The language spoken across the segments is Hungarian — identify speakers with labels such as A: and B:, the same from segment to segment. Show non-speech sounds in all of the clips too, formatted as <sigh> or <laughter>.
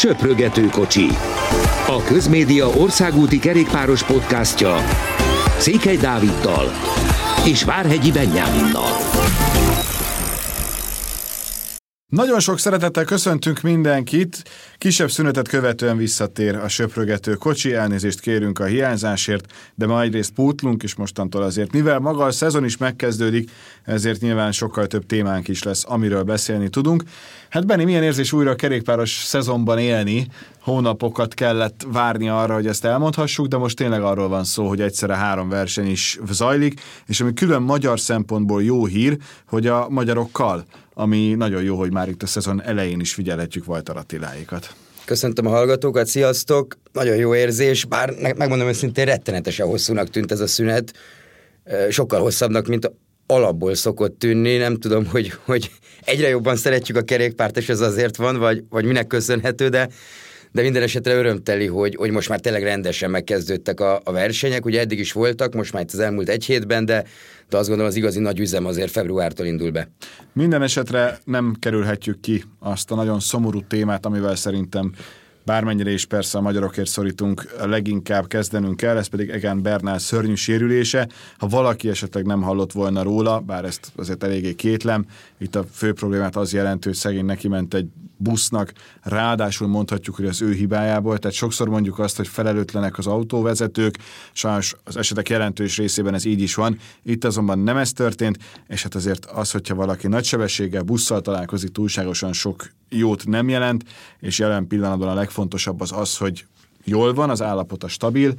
A: Söprögető kocsi. A Közmédia országúti kerékpáros podcastja Székely Dáviddal és Várhegyi Benyáminnal.
B: Nagyon sok szeretettel köszöntünk mindenkit. Kisebb szünetet követően visszatér a söprögető kocsi. Elnézést kérünk a hiányzásért, de ma egyrészt pótlunk, és mostantól azért, mivel maga a szezon is megkezdődik, ezért nyilván sokkal több témánk is lesz, amiről beszélni tudunk. Hát Benni, milyen érzés újra a kerékpáros szezonban élni? Hónapokat kellett várni arra, hogy ezt elmondhassuk, de most tényleg arról van szó, hogy egyszerre három verseny is zajlik, és ami külön magyar szempontból jó hír, hogy a magyarokkal ami nagyon jó, hogy már itt a szezon elején is figyelhetjük Vajtar Attiláikat.
C: Köszöntöm a hallgatókat, sziasztok! Nagyon jó érzés, bár megmondom őszintén rettenetesen hosszúnak tűnt ez a szünet, sokkal hosszabbnak, mint alapból szokott tűnni, nem tudom, hogy, hogy egyre jobban szeretjük a kerékpárt, és ez azért van, vagy, vagy minek köszönhető, de de minden esetre örömteli, hogy, hogy most már tényleg rendesen megkezdődtek a, a versenyek. Ugye eddig is voltak, most már itt az elmúlt egy hétben, de, de azt gondolom az igazi nagy üzem azért februártól indul be.
B: Minden esetre nem kerülhetjük ki azt a nagyon szomorú témát, amivel szerintem bármennyire is persze a magyarokért szorítunk, leginkább kezdenünk kell, ez pedig Egan Bernál szörnyű sérülése. Ha valaki esetleg nem hallott volna róla, bár ezt azért eléggé kétlem, itt a fő problémát az jelentő, hogy szegény neki ment egy busznak, ráadásul mondhatjuk, hogy az ő hibájából, tehát sokszor mondjuk azt, hogy felelőtlenek az autóvezetők, sajnos az esetek jelentős részében ez így is van, itt azonban nem ez történt, és hát azért az, hogyha valaki nagy sebességgel busszal találkozik, túlságosan sok jót nem jelent, és jelen pillanatban a legfontosabb az az, hogy jól van, az állapota stabil,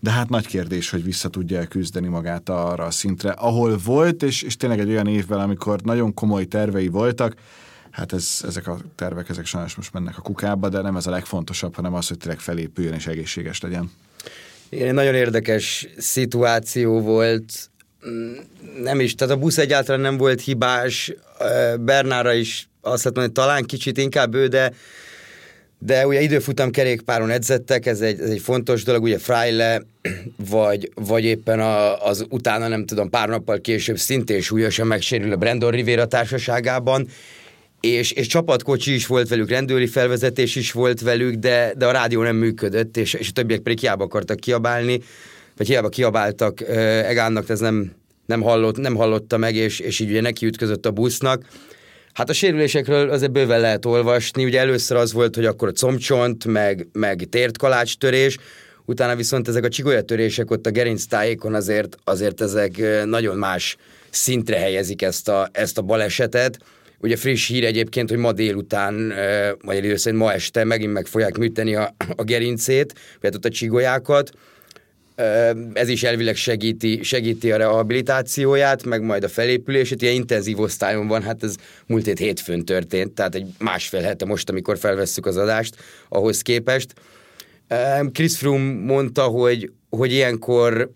B: de hát nagy kérdés, hogy vissza tudja küzdeni magát arra a szintre, ahol volt, és, és tényleg egy olyan évben, amikor nagyon komoly tervei voltak, hát ez, ezek a tervek, ezek sajnos most mennek a kukába, de nem ez a legfontosabb, hanem az, hogy tényleg felépüljön és egészséges legyen.
C: Igen, egy nagyon érdekes szituáció volt, nem is, tehát a busz egyáltalán nem volt hibás, Bernára is azt lehet mondani, talán kicsit inkább ő, de de ugye időfutam kerékpáron edzettek, ez egy, ez egy fontos dolog, ugye Freile, vagy, vagy éppen a, az utána, nem tudom, pár nappal később szintén súlyosan megsérül a Brandon Rivera társaságában, és, és csapatkocsi is volt velük, rendőri felvezetés is volt velük, de, de a rádió nem működött, és, és a többiek pedig hiába akartak kiabálni, vagy hiába kiabáltak Egánnak, ez nem, nem, hallott, nem hallotta meg, és, és így ugye neki ütközött a busznak. Hát a sérülésekről azért bőven lehet olvasni, ugye először az volt, hogy akkor a combcsont, meg, meg tért kalácstörés, utána viszont ezek a csigolyatörések ott a gerinctájékon azért, azért ezek nagyon más szintre helyezik ezt a, ezt a balesetet, Ugye friss hír egyébként, hogy ma délután, vagy először ma este megint meg fogják műteni a, a gerincét, vagy ott a csigolyákat. Ez is elvileg segíti, segíti a rehabilitációját, meg majd a felépülését. Ilyen intenzív osztályon van, hát ez múlt hét hétfőn történt, tehát egy másfél hete most, amikor felvesszük az adást, ahhoz képest. Chris Froome mondta, hogy, hogy ilyenkor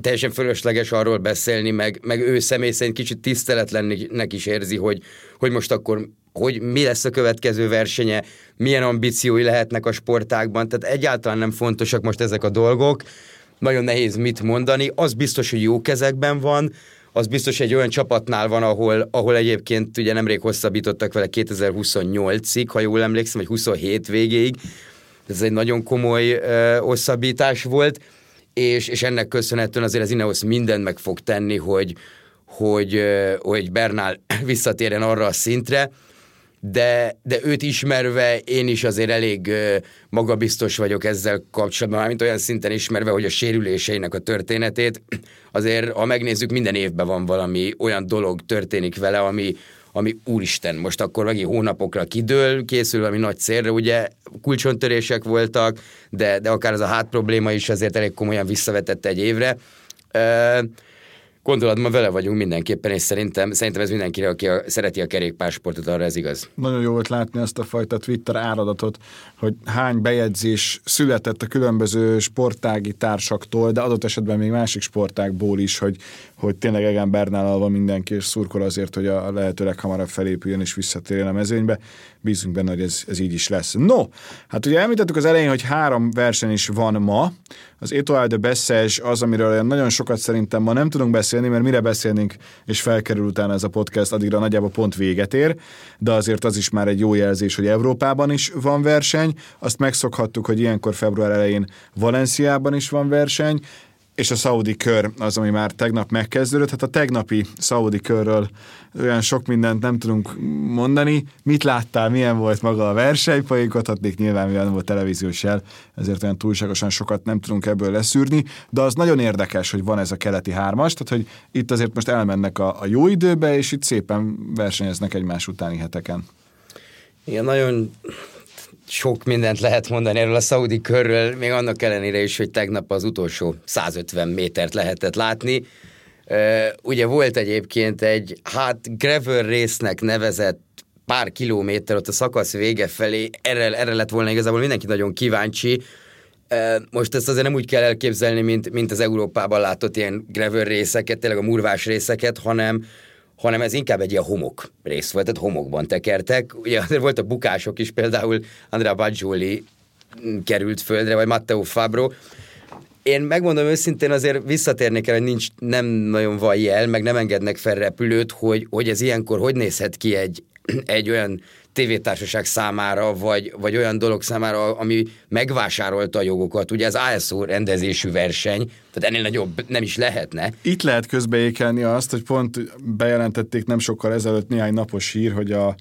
C: teljesen fölösleges arról beszélni, meg, meg ő személy szerint kicsit tiszteletlennek is érzi, hogy, hogy most akkor hogy mi lesz a következő versenye, milyen ambíciói lehetnek a sportákban, tehát egyáltalán nem fontosak most ezek a dolgok, nagyon nehéz mit mondani, az biztos, hogy jó kezekben van, az biztos egy olyan csapatnál van, ahol, ahol egyébként ugye nemrég hosszabbítottak vele 2028-ig, ha jól emlékszem, vagy 27 végéig, ez egy nagyon komoly ö, hosszabbítás volt, és, és ennek köszönhetően azért az Ineos mindent meg fog tenni, hogy, hogy, hogy Bernál <clears throat> visszatérjen arra a szintre, de, de őt ismerve én is azért elég magabiztos vagyok ezzel kapcsolatban, mint olyan szinten ismerve, hogy a sérüléseinek a történetét, azért ha megnézzük, minden évben van valami olyan dolog történik vele, ami, ami úristen, most akkor megint hónapokra kidől, készül valami nagy célra, ugye kulcsontörések voltak, de, de akár az a hát probléma is azért elég komolyan visszavetette egy évre. Gondolatban vele vagyunk mindenképpen, és szerintem, szerintem ez mindenkire, aki a, szereti a kerékpársportot, arra ez igaz.
B: Nagyon jó volt látni ezt a fajta Twitter áradatot, hogy hány bejegyzés született a különböző sportági társaktól, de adott esetben még másik sportákból is, hogy, hogy tényleg Egan Bernál van mindenki, és szurkol azért, hogy a lehető leghamarabb felépüljön és visszatérjen a mezőnybe. Bízunk benne, hogy ez, ez így is lesz. No, hát ugye említettük az elején, hogy három verseny is van ma. Az Etoile de Bessage az, amiről nagyon sokat szerintem ma nem tudunk beszélni, beszélni, mert mire beszélnénk, és felkerül utána ez a podcast, addigra nagyjából pont véget ér, de azért az is már egy jó jelzés, hogy Európában is van verseny. Azt megszokhattuk, hogy ilyenkor február elején Valenciában is van verseny, és a szaudi kör az, ami már tegnap megkezdődött. Hát a tegnapi szaudi körről olyan sok mindent nem tudunk mondani. Mit láttál, milyen volt maga a verseny? Poénkodhatnék nyilván, mivel nem volt televíziós jel, ezért olyan túlságosan sokat nem tudunk ebből leszűrni, de az nagyon érdekes, hogy van ez a keleti hármas, tehát hogy itt azért most elmennek a, a jó időbe, és itt szépen versenyeznek egymás utáni heteken.
C: Igen, nagyon sok mindent lehet mondani erről a szaudi körről, még annak ellenére is, hogy tegnap az utolsó 150 métert lehetett látni. Ugye volt egyébként egy, hát gravel résznek nevezett pár kilométer ott a szakasz vége felé, erre, erre lett volna igazából mindenki nagyon kíváncsi. Most ezt azért nem úgy kell elképzelni, mint, mint az Európában látott ilyen gravel részeket, tényleg a murvás részeket, hanem, hanem ez inkább egy ilyen homok rész volt, tehát homokban tekertek. Ugye azért voltak bukások is, például Andrea Baggioli került földre, vagy Matteo Fabro. Én megmondom őszintén, azért visszatérnék el, hogy nincs, nem nagyon van jel, meg nem engednek fel repülőt, hogy, hogy ez ilyenkor hogy nézhet ki egy, egy olyan tévétársaság számára, vagy, vagy olyan dolog számára, ami megvásárolta a jogokat. Ugye ez ASO rendezésű verseny, tehát ennél nagyobb nem is lehetne.
B: Itt lehet közbeékelni azt, hogy pont bejelentették nem sokkal ezelőtt néhány napos hír, hogy a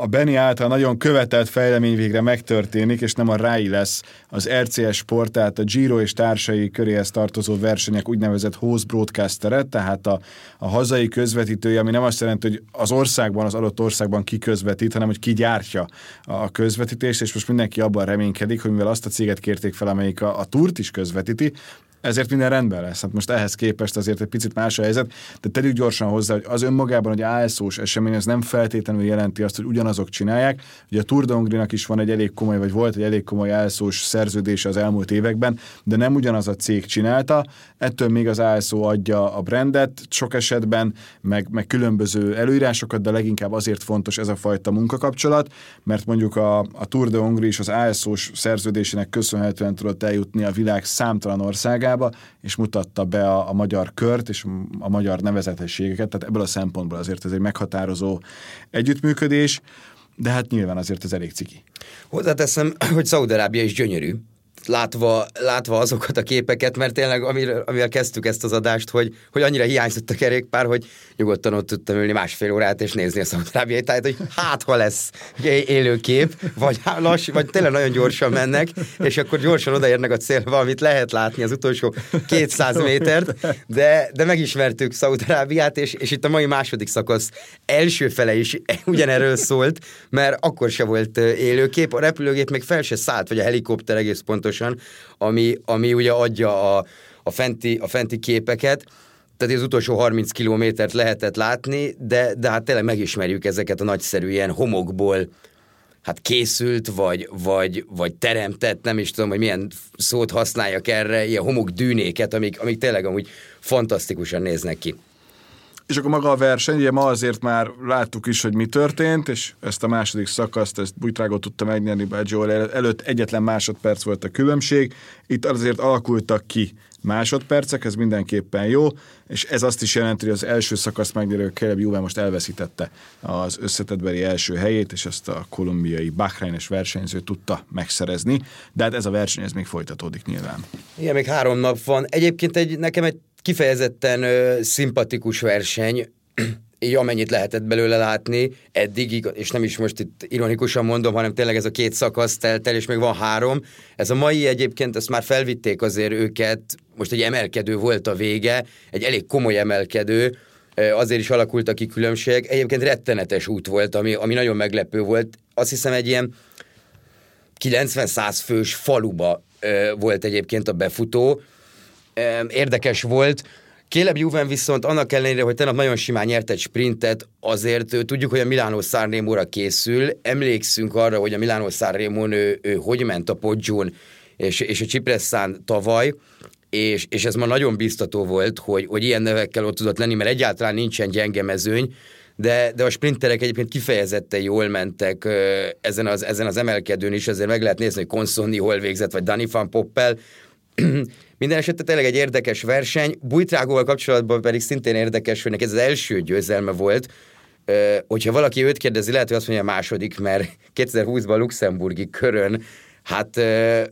B: a Benny által nagyon követelt fejlemény végre megtörténik, és nem a RAI lesz az RCS Sport, tehát a Giro és társai köréhez tartozó versenyek úgynevezett host broadcasteret, tehát a, a hazai közvetítője, ami nem azt jelenti, hogy az országban, az adott országban ki közvetít, hanem hogy ki gyártja a közvetítést, és most mindenki abban reménykedik, hogy mivel azt a céget kérték fel, amelyik a, a túrt is közvetíti, ezért minden rendben lesz. Hát most ehhez képest azért egy picit más a helyzet, de tegyük gyorsan hozzá, hogy az önmagában, hogy ASO-s esemény, ez nem feltétlenül jelenti azt, hogy ugyanazok csinálják. Ugye a Tour de Hongrinak is van egy elég komoly, vagy volt egy elég komoly ASO-s szerződése az elmúlt években, de nem ugyanaz a cég csinálta. Ettől még az ASO adja a brandet sok esetben, meg, meg különböző előírásokat, de leginkább azért fontos ez a fajta munkakapcsolat, mert mondjuk a, a Tour de Hongri is az ASO-s szerződésének köszönhetően tudott eljutni a világ számtalan országába, Amerikába, és mutatta be a, a magyar kört és a magyar nevezetességeket, tehát ebből a szempontból azért ez egy meghatározó együttműködés, de hát nyilván azért ez elég ciki.
C: Hozzáteszem, <clears throat> hogy Szaudarábia is gyönyörű, látva, látva azokat a képeket, mert tényleg amivel, amivel kezdtük ezt az adást, hogy, hogy annyira hiányzott a kerékpár, hogy nyugodtan ott tudtam ülni másfél órát és nézni a szaudarábiai tájat, hogy hát ha lesz élő kép, vagy lass, vagy tényleg nagyon gyorsan mennek, és akkor gyorsan odaérnek a célba, amit lehet látni az utolsó 200 métert, de, de megismertük Szaudarábiát, és, és itt a mai második szakasz első fele is ugyanerről szólt, mert akkor se volt élőkép, a repülőgép még fel se szállt, vagy a helikopter egész pontos pontosan, ami, ami ugye adja a, a, fenti, a fenti képeket, tehát az utolsó 30 kilométert lehetett látni, de, de hát tényleg megismerjük ezeket a nagyszerű ilyen homokból hát készült, vagy, vagy, vagy teremtett, nem is tudom, hogy milyen szót használjak erre, ilyen homokdűnéket, amik, amik tényleg amúgy fantasztikusan néznek ki.
B: És akkor maga a verseny, ugye ma azért már láttuk is, hogy mi történt, és ezt a második szakaszt, ezt Bújtrágot tudta megnyerni Baggio előtt egyetlen másodperc volt a különbség. Itt azért alakultak ki másodpercek, ez mindenképpen jó, és ez azt is jelenti, hogy az első szakasz megnyerő Caleb Juve most elveszítette az összetettbeli első helyét, és ezt a kolumbiai Bahreines versenyző tudta megszerezni, de hát ez a verseny ez még folytatódik nyilván.
C: Igen, még három nap van. Egyébként egy, nekem egy kifejezetten ö, szimpatikus verseny, <clears throat> így amennyit lehetett belőle látni eddig, és nem is most itt ironikusan mondom, hanem tényleg ez a két szakasz telt el, és még van három. Ez a mai egyébként, ezt már felvitték azért őket, most egy emelkedő volt a vége, egy elég komoly emelkedő, azért is alakult a ki különbség. Egyébként rettenetes út volt, ami, ami nagyon meglepő volt. Azt hiszem egy ilyen 90-100 fős faluba volt egyébként a befutó, érdekes volt. Caleb Juven viszont annak ellenére, hogy tegnap nagyon simán nyert egy sprintet, azért tudjuk, hogy a Milánó Sanremo-ra készül. Emlékszünk arra, hogy a Milánó Sanremo ő, ő hogy ment a Poggion és, és a Cipresszán tavaly, és, és ez ma nagyon biztató volt, hogy, hogy ilyen nevekkel ott tudott lenni, mert egyáltalán nincsen gyenge mezőny, de, de a sprinterek egyébként kifejezetten jól mentek ezen az, ezen az emelkedőn is, ezért meg lehet nézni, hogy Consonni hol végzett, vagy Danny van Poppel, <clears throat> minden esetre tényleg egy érdekes verseny. Bújtrágóval kapcsolatban pedig szintén érdekes, hogy neki ez az első győzelme volt, hogyha valaki őt kérdezi, lehet, hogy azt mondja a második, mert <laughs> 2020-ban a luxemburgi körön hát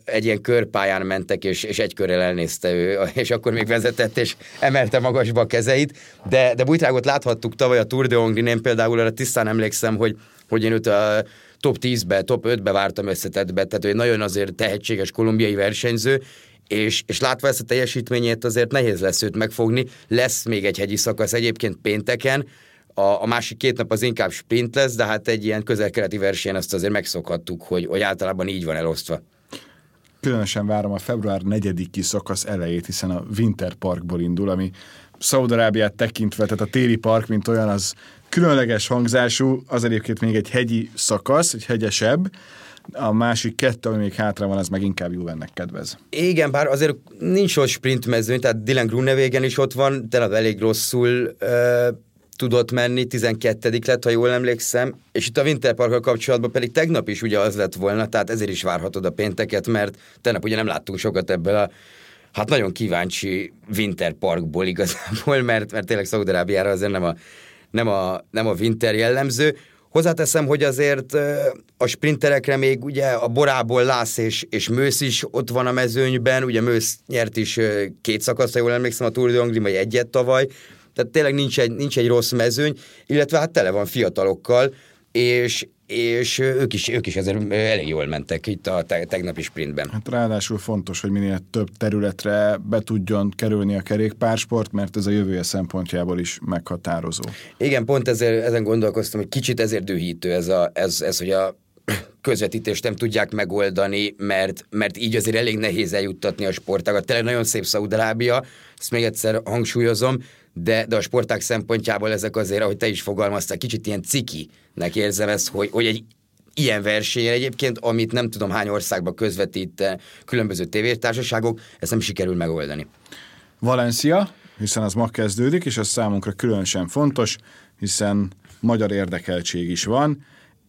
C: egy ilyen körpályán mentek, és, és egy körrel elnézte ő, <laughs> és akkor még vezetett, és emelte magasba a kezeit, de, de Bújtrágot láthattuk tavaly a Tour de Hongrin, én például arra tisztán emlékszem, hogy, hogy én őt a top 10-be, top 5-be vártam összetettbe, tehát ő nagyon azért tehetséges kolumbiai versenyző, és, és látva ezt a teljesítményét azért nehéz lesz őt megfogni. Lesz még egy hegyi szakasz egyébként pénteken, a, a másik két nap az inkább sprint lesz, de hát egy ilyen közel-keleti versenyen azt azért megszokhattuk, hogy, hogy általában így van elosztva.
B: Különösen várom a február 4-i szakasz elejét, hiszen a Winter Parkból indul, ami Szaudarábiát tekintve, tehát a téli park, mint olyan, az különleges hangzású, az egyébként még egy hegyi szakasz, egy hegyesebb, a másik kettő, ami még hátra van, az meg inkább Juvennek kedvez.
C: Igen, bár azért nincs ott sprint mezőny, tehát Dylan Grunewagen is ott van, tényleg elég rosszul ö, tudott menni, 12 lett, ha jól emlékszem, és itt a Winterparkkal kapcsolatban pedig tegnap is ugye az lett volna, tehát ezért is várhatod a pénteket, mert tegnap ugye nem láttunk sokat ebből a hát nagyon kíváncsi Winterparkból igazából, <laughs> mert, mert tényleg Szaudarábiára azért nem a, nem, a, nem a Winter jellemző. Hozzáteszem, hogy azért a sprinterekre még ugye a Borából Lász és, és Mősz is ott van a mezőnyben, ugye Mősz nyert is két szakaszt, ha jól emlékszem, a Tour de Hongrie, vagy egyet tavaly, tehát tényleg nincs egy, nincs egy rossz mezőny, illetve hát tele van fiatalokkal, és, és ők is, ők is ezért elég jól mentek itt a tegnapi sprintben.
B: Hát ráadásul fontos, hogy minél több területre be tudjon kerülni a kerékpársport, mert ez a jövője szempontjából is meghatározó.
C: Igen, pont ezért, ezen gondolkoztam, hogy kicsit ezért dühítő ez, a, ez, ez hogy a <clears throat> közvetítést nem tudják megoldani, mert, mert így azért elég nehéz eljuttatni a sportágat. Tényleg nagyon szép Szaudarábia, ezt még egyszer hangsúlyozom, de, de a sporták szempontjából ezek azért, ahogy te is fogalmaztál, kicsit ilyen cikinek érzem ezt, hogy, hogy egy ilyen versenyen egyébként, amit nem tudom hány országban közvetít különböző tévétársaságok, ezt nem sikerül megoldani.
B: Valencia, hiszen az ma kezdődik, és az számunkra különösen fontos, hiszen magyar érdekeltség is van,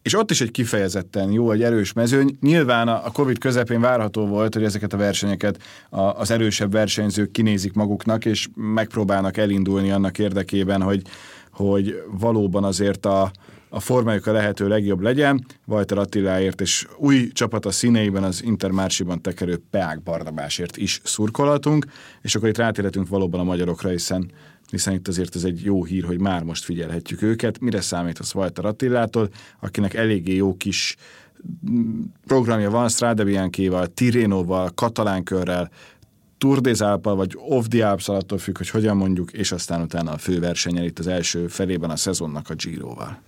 B: és ott is egy kifejezetten jó, egy erős mezőny. Nyilván a Covid közepén várható volt, hogy ezeket a versenyeket az erősebb versenyzők kinézik maguknak, és megpróbálnak elindulni annak érdekében, hogy, hogy valóban azért a, a formájuk a lehető legjobb legyen. Walter Attiláért és új csapat a színeiben az Intermársiban tekerő Peák Bardabásért is szurkolatunk, és akkor itt rátérhetünk valóban a magyarokra, hiszen hiszen itt azért ez egy jó hír, hogy már most figyelhetjük őket. Mire számít a Walter Attilától, akinek eléggé jó kis mm, programja van Strade Bianchi-val, Tirénóval, Katalánkörrel, Tour des Alpes, vagy Off the Alps attól függ, hogy hogyan mondjuk, és aztán utána a főversenyen itt az első felében a szezonnak a Giroval.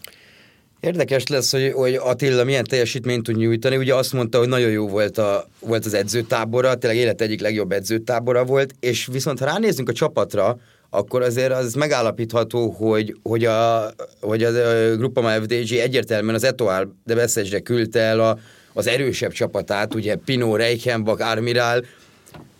C: Érdekes lesz, hogy, hogy Attila milyen teljesítményt tud nyújtani. Ugye azt mondta, hogy nagyon jó volt, a, volt az edzőtábora, tényleg élet egyik legjobb edzőtábora volt, és viszont ha ránézzünk a csapatra, akkor azért az megállapítható, hogy, hogy, a, hogy a Gruppama FDG egyértelműen az Etoile de Beszesre küldte el a, az erősebb csapatát, ugye Pino, Reichenbach, Armiral,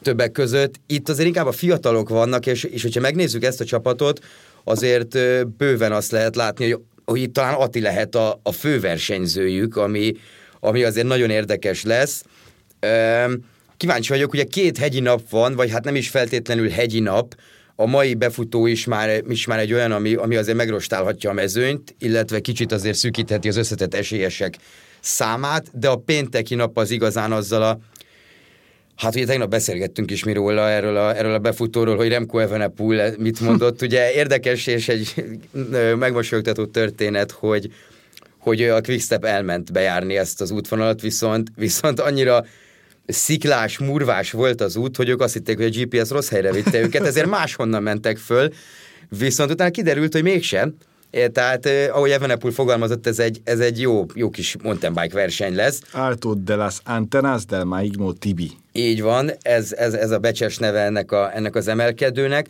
C: többek között. Itt azért inkább a fiatalok vannak, és, és hogyha megnézzük ezt a csapatot, azért bőven azt lehet látni, hogy, hogy itt talán Ati lehet a, a főversenyzőjük, ami, ami azért nagyon érdekes lesz. Kíváncsi vagyok, ugye két hegyi nap van, vagy hát nem is feltétlenül hegyi nap, a mai befutó is már, is már egy olyan, ami, ami azért megrostálhatja a mezőnyt, illetve kicsit azért szűkítheti az összetett esélyesek számát, de a pénteki nap az igazán azzal a Hát ugye tegnap beszélgettünk is mi róla erről a, erről a befutóról, hogy Remco Evenepoel mit mondott. <laughs> Ugye érdekes és egy megmosolyogtató történet, hogy, hogy a Quickstep elment bejárni ezt az útvonalat, viszont, viszont annyira sziklás, murvás volt az út, hogy ők azt hitték, hogy a GPS rossz helyre vitte őket, ezért máshonnan mentek föl, viszont utána kiderült, hogy mégsem, tehát, eh, ahogy Evenepul fogalmazott, ez egy, ez egy jó, jó kis mountain bike verseny lesz.
B: Alto de las Antenas del Maigno Tibi.
C: Így van, ez, ez, ez a becses neve ennek, a, ennek az emelkedőnek.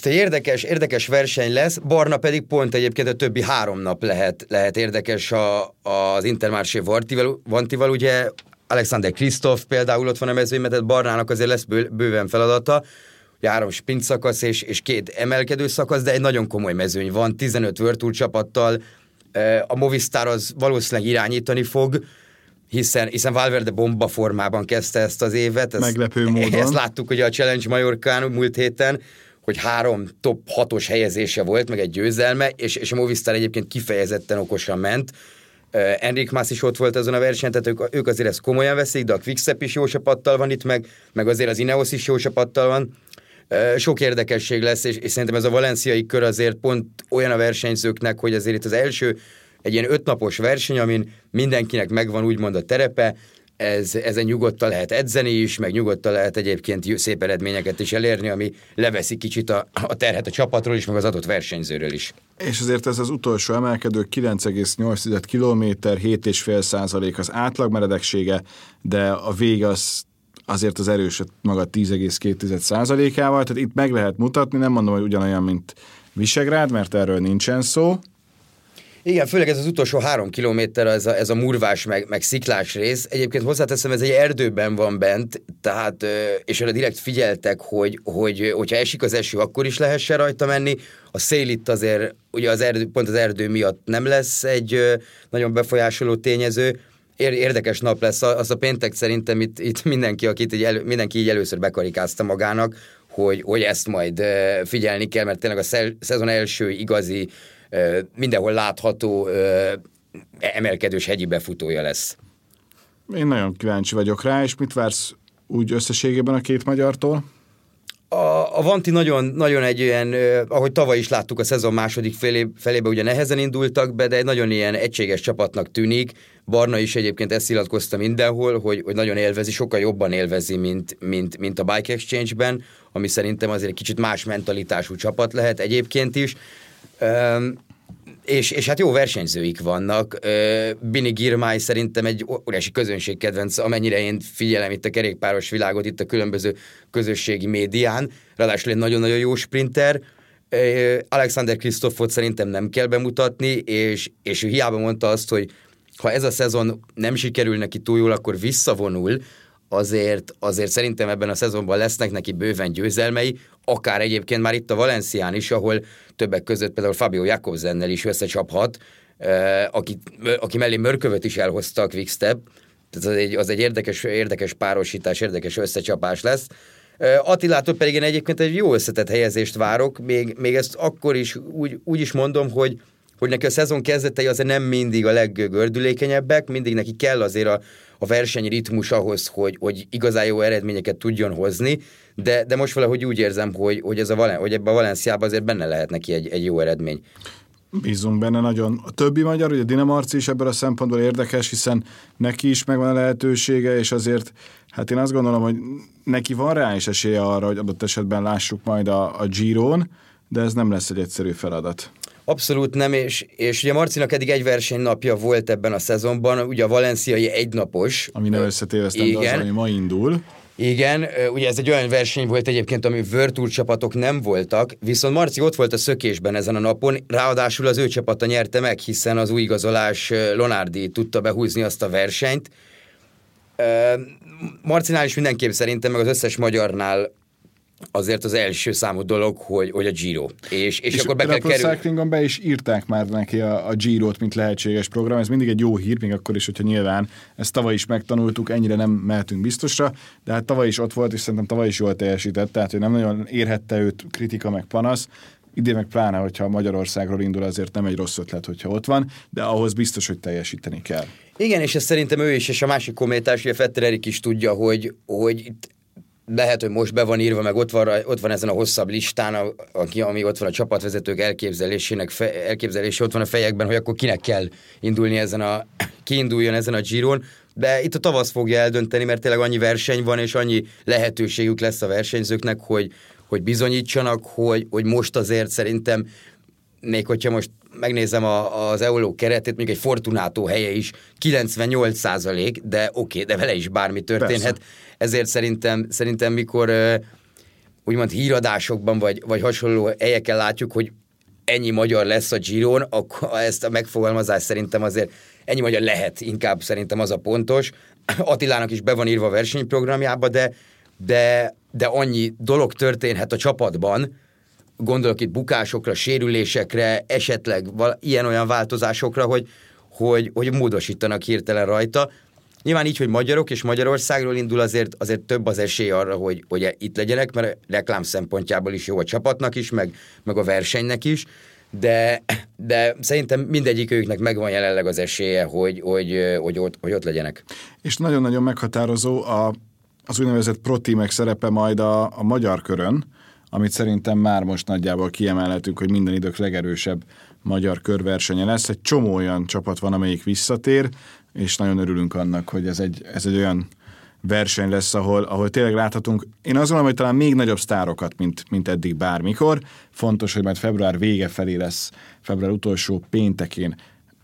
C: Tehát egy érdekes, érdekes verseny lesz, Barna pedig pont egyébként a többi három nap lehet, lehet érdekes a, az Intermarché Vantival, Vantival, ugye Alexander Kristoff például ott van a mezőnyben, tehát Barnának azért lesz bő, bőven feladata, ugye három sprint szakasz és, és két emelkedő szakasz, de egy nagyon komoly mezőny van, 15 Virtual csapattal, a Movistar az valószínűleg irányítani fog, hiszen, hiszen Valverde bomba formában kezdte ezt az évet. Ezt,
B: Meglepő <laughs> módon.
C: Ezt láttuk ugye a Challenge Majorkán múlt héten, hogy három top hatos helyezése volt, meg egy győzelme, és, és a Movistar egyébként kifejezetten okosan ment. Uh, Enrik Mász is ott volt azon a versenyen, tehát ők, ők azért ezt komolyan veszik, de a Quickstep is jó csapattal van itt, meg, meg azért az Ineos is jó csapattal van. Sok érdekesség lesz, és, és szerintem ez a valenciai kör azért pont olyan a versenyzőknek, hogy azért itt az első egy ilyen ötnapos verseny, amin mindenkinek megvan úgymond a terepe, ez, ezen nyugodtan lehet edzeni is, meg nyugodtan lehet egyébként szép eredményeket is elérni, ami leveszi kicsit a, a terhet a csapatról is, meg az adott versenyzőről is.
B: És azért ez az utolsó emelkedő 9,8 km, 7,5 százalék az átlagmeredeksége, de a vége az azért az erős maga 10,2 százalékával, tehát itt meg lehet mutatni, nem mondom, hogy ugyanolyan, mint Visegrád, mert erről nincsen szó,
C: igen, főleg ez az utolsó három kilométer, ez a, ez a murvás meg, meg sziklás rész. Egyébként hozzáteszem, ez egy erdőben van bent, tehát, és erre direkt figyeltek, hogy, hogy hogyha esik az eső, akkor is lehessen rajta menni. A szél itt azért, ugye az erdő, pont az erdő miatt nem lesz egy nagyon befolyásoló tényező, érdekes nap lesz. Az a péntek szerintem itt, itt mindenki, akit így elő, mindenki így először bekarikázta magának, hogy, hogy ezt majd figyelni kell, mert tényleg a szezon első igazi mindenhol látható emelkedős hegyi befutója lesz.
B: Én nagyon kíváncsi vagyok rá, és mit vársz úgy összességében a két magyartól?
C: A, a Vanti nagyon, nagyon egy olyan, ahogy tavaly is láttuk a szezon második felé, felébe, ugye nehezen indultak be, de egy nagyon ilyen egységes csapatnak tűnik. Barna is egyébként ezt illatkozta mindenhol, hogy, hogy nagyon élvezi, sokkal jobban élvezi, mint, mint, mint a Bike Exchange-ben, ami szerintem azért egy kicsit más mentalitású csapat lehet egyébként is. Um, és, és hát jó versenyzőik vannak. Bini Girmay szerintem egy óriási közönségkedvenc, amennyire én figyelem itt a kerékpáros világot, itt a különböző közösségi médián. Ráadásul egy nagyon-nagyon jó sprinter. Alexander Krisztofot szerintem nem kell bemutatni, és, és ő hiába mondta azt, hogy ha ez a szezon nem sikerül neki túl jól, akkor visszavonul, azért, azért szerintem ebben a szezonban lesznek neki bőven győzelmei, akár egyébként már itt a Valencián is, ahol többek között például Fabio Jakobsennel is összecsaphat, aki, aki mellé Mörkövöt is elhozta a Quickstep, tehát az egy, az egy érdekes, érdekes párosítás, érdekes összecsapás lesz. Attilától pedig én egyébként egy jó összetett helyezést várok, még, még ezt akkor is úgy, úgy is mondom, hogy hogy neki a szezon kezdetei azért nem mindig a leggördülékenyebbek, mindig neki kell azért a, a versenyritmus ahhoz, hogy, hogy igazán jó eredményeket tudjon hozni, de, de most valahogy úgy érzem, hogy, hogy, ez a Valen, hogy ebben a Valenciában azért benne lehet neki egy, egy jó eredmény.
B: Bízunk benne nagyon. A többi magyar, ugye Dina Marci is ebből a szempontból érdekes, hiszen neki is megvan a lehetősége, és azért, hát én azt gondolom, hogy neki van rá is esélye arra, hogy adott esetben lássuk majd a, a Giron, de ez nem lesz egy egyszerű feladat.
C: Abszolút nem, és, és ugye Marcinak eddig egy versenynapja volt ebben a szezonban, ugye a valenciai egynapos.
B: Ami nem összetévesztem, de az, ami ma indul.
C: Igen, ugye ez egy olyan verseny volt egyébként, ami Virtual csapatok nem voltak, viszont Marci ott volt a szökésben ezen a napon, ráadásul az ő csapata nyerte meg, hiszen az új igazolás Lonardi tudta behúzni azt a versenyt. Marcinál is mindenképp szerintem, meg az összes magyarnál azért az első számú dolog, hogy, hogy a Giro. És, és, és akkor be kell kerülni.
B: Cyclingon be is írták már neki a, a Giro-t, mint lehetséges program. Ez mindig egy jó hír, még akkor is, hogyha nyilván ezt tavaly is megtanultuk, ennyire nem mehetünk biztosra, de hát tavaly is ott volt, és szerintem tavaly is jól teljesített, tehát hogy nem nagyon érhette őt kritika meg panasz. Idén meg pláne, hogyha Magyarországról indul, azért nem egy rossz ötlet, hogyha ott van, de ahhoz biztos, hogy teljesíteni kell.
C: Igen, és ezt szerintem ő is, és a másik kommentás, hogy a Fetter Erik is tudja, hogy, hogy lehet, hogy most be van írva, meg ott van, ott van ezen a hosszabb listán, aki, ami ott van a csapatvezetők elképzelésének, fe, elképzelése ott van a fejekben, hogy akkor kinek kell indulni ezen a, kiinduljon ezen a Giron, de itt a tavasz fogja eldönteni, mert tényleg annyi verseny van, és annyi lehetőségük lesz a versenyzőknek, hogy, hogy bizonyítsanak, hogy, hogy most azért szerintem még hogyha most megnézem a, az Euló keretét, még egy Fortunato helye is 98 százalék, de oké, okay, de vele is bármi történhet. Persze. Ezért szerintem, szerintem mikor úgymond híradásokban vagy, vagy hasonló helyeken látjuk, hogy ennyi magyar lesz a Giron, akkor ezt a megfogalmazást szerintem azért ennyi magyar lehet, inkább szerintem az a pontos. Attilának is be van írva a versenyprogramjába, de, de, de annyi dolog történhet a csapatban, gondolok itt bukásokra, sérülésekre, esetleg ilyen-olyan változásokra, hogy, hogy, hogy módosítanak hirtelen rajta. Nyilván így, hogy magyarok és Magyarországról indul, azért, azért több az esély arra, hogy, hogy itt legyenek, mert reklám szempontjából is jó a csapatnak is, meg, meg a versenynek is, de, de szerintem mindegyik őknek megvan jelenleg az esélye, hogy, hogy, hogy, ott, hogy ott legyenek.
B: És nagyon-nagyon meghatározó a, az úgynevezett protímek szerepe majd a, a magyar körön, amit szerintem már most nagyjából kiemelhetünk, hogy minden idők legerősebb magyar körversenye lesz. Egy csomó olyan csapat van, amelyik visszatér, és nagyon örülünk annak, hogy ez egy, ez egy olyan verseny lesz, ahol, ahol tényleg láthatunk, én azt gondolom, hogy talán még nagyobb sztárokat, mint, mint eddig bármikor. Fontos, hogy majd február vége felé lesz, február utolsó péntekén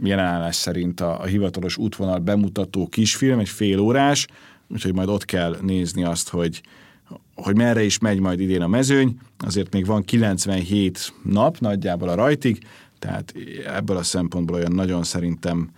B: jelenállás szerint a, a hivatalos útvonal bemutató kisfilm, egy fél órás, úgyhogy majd ott kell nézni azt, hogy, hogy merre is megy majd idén a mezőny, azért még van 97 nap nagyjából a rajtig, tehát ebből a szempontból olyan nagyon szerintem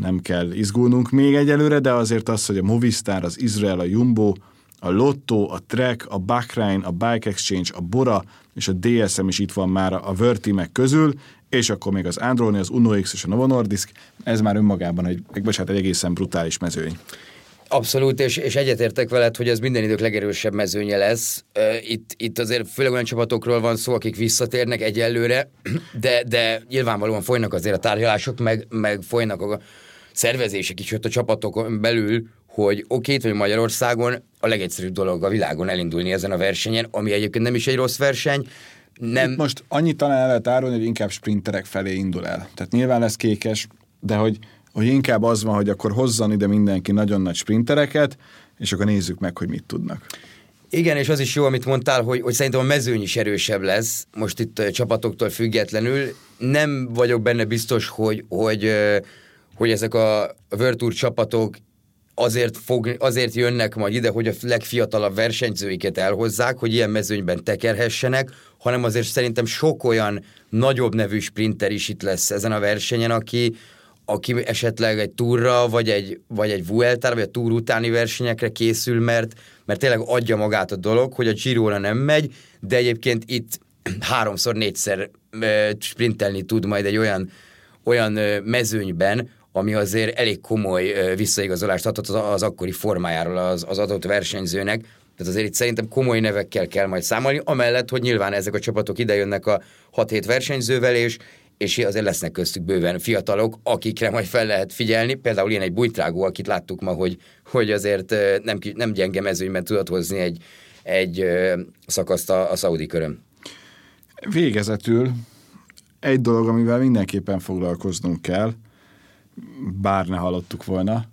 B: nem kell izgulnunk még egyelőre, de azért az, hogy a Movistar, az Izrael, a Jumbo, a Lotto, a Trek, a Bahrain, a Bike Exchange, a Bora és a DSM is itt van már a Vertimek közül, és akkor még az Androni, az Uno X és a Novo Nordisk, ez már önmagában egy, bocsánat, egy egészen brutális mezőny.
C: Abszolút, és, és egyetértek veled, hogy ez minden idők legerősebb mezőnye lesz. Itt, itt azért főleg olyan csapatokról van szó, akik visszatérnek egyelőre, de, de nyilvánvalóan folynak azért a tárgyalások, meg, meg folynak a szervezések is ott a csapatokon belül, hogy oké, hogy Magyarországon a legegyszerűbb dolog a világon elindulni ezen a versenyen, ami egyébként nem is egy rossz verseny, nem...
B: Itt most annyit talán el lehet árulni, hogy inkább sprinterek felé indul el. Tehát nyilván lesz kékes, de hogy hogy inkább az van, hogy akkor hozzon ide mindenki nagyon nagy sprintereket, és akkor nézzük meg, hogy mit tudnak.
C: Igen, és az is jó, amit mondtál, hogy, hogy szerintem a mezőny is erősebb lesz, most itt a csapatoktól függetlenül. Nem vagyok benne biztos, hogy, hogy, hogy ezek a World Tour csapatok azért, fog, azért jönnek majd ide, hogy a legfiatalabb versenyzőiket elhozzák, hogy ilyen mezőnyben tekerhessenek, hanem azért szerintem sok olyan nagyobb nevű sprinter is itt lesz ezen a versenyen, aki, aki esetleg egy túra, vagy egy, vagy egy Vuelta, vagy a túr utáni versenyekre készül, mert, mert tényleg adja magát a dolog, hogy a giro nem megy, de egyébként itt háromszor, négyszer sprintelni tud majd egy olyan, olyan mezőnyben, ami azért elég komoly visszaigazolást adhat az akkori formájáról az, az adott versenyzőnek. Tehát azért itt szerintem komoly nevekkel kell majd számolni, amellett, hogy nyilván ezek a csapatok idejönnek a 6-7 versenyzővel, és és azért lesznek köztük bőven fiatalok, akikre majd fel lehet figyelni. Például ilyen egy bújtrágó, akit láttuk ma, hogy, hogy azért nem, nem gyenge mezőnyben tudott hozni egy, egy szakaszt a, a szaudi körön.
B: Végezetül egy dolog, amivel mindenképpen foglalkoznunk kell, bár ne hallottuk volna,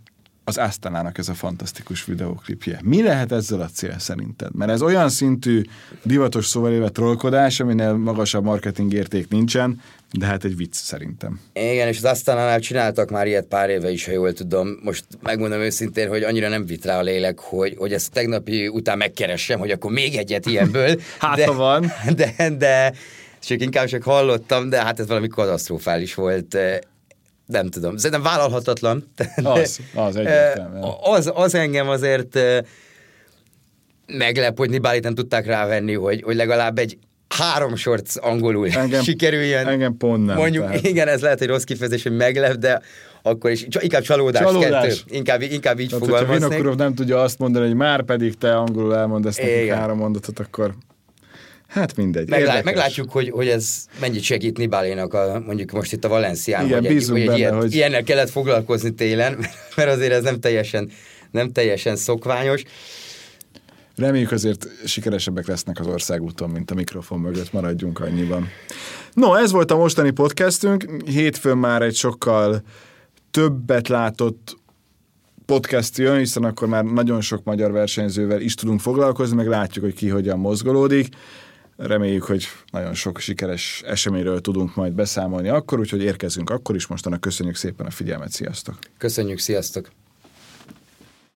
B: az Asztanának ez a fantasztikus videóklipje. Mi lehet ezzel a cél szerinted? Mert ez olyan szintű divatos szóval éve trollkodás, aminél magasabb marketing érték nincsen, de hát egy vicc szerintem.
C: Igen, és az Asztanánál csináltak már ilyet pár éve is, ha jól tudom. Most megmondom őszintén, hogy annyira nem vitt rá a lélek, hogy, hogy ezt tegnapi után megkeressem, hogy akkor még egyet ilyenből. <laughs>
B: hát de, van. <laughs>
C: De, de, csak inkább csak hallottam, de hát ez valami katasztrofális volt nem tudom, szerintem vállalhatatlan.
B: Az, az egyértelműen.
C: Az, az engem azért meglep, hogy Nibálit nem tudták rávenni, hogy, hogy legalább egy három sort angolul <laughs> engem, sikerüljön.
B: Engem pont nem.
C: Mondjuk, tehát. igen, ez lehet egy rossz kifejezés, hogy meglep, de akkor is inkább csalódás, csalódás. kettő. Inkább, inkább így tehát, fogalmaznék.
B: Hogyha nem tudja azt mondani, hogy már pedig te angolul elmondasz nekik három mondatot, akkor Hát mindegy.
C: Meglá- meglátjuk, hogy, hogy ez mennyit segít Nibálénak a, mondjuk most itt a Valencián,
B: Igen,
C: hogy, egy, hogy
B: benne,
C: ilyet,
B: hogy...
C: ilyennel kellett foglalkozni télen, <laughs> mert azért ez nem teljesen, nem teljesen szokványos.
B: Reméljük azért sikeresebbek lesznek az országúton, mint a mikrofon mögött, maradjunk annyiban. No, ez volt a mostani podcastünk. Hétfőn már egy sokkal többet látott podcast jön, hiszen akkor már nagyon sok magyar versenyzővel is tudunk foglalkozni, meg látjuk, hogy ki hogyan mozgolódik. Reméljük, hogy nagyon sok sikeres eseményről tudunk majd beszámolni akkor, úgyhogy érkezünk akkor is. Mostanak köszönjük szépen a figyelmet, sziasztok!
C: Köszönjük, sziasztok!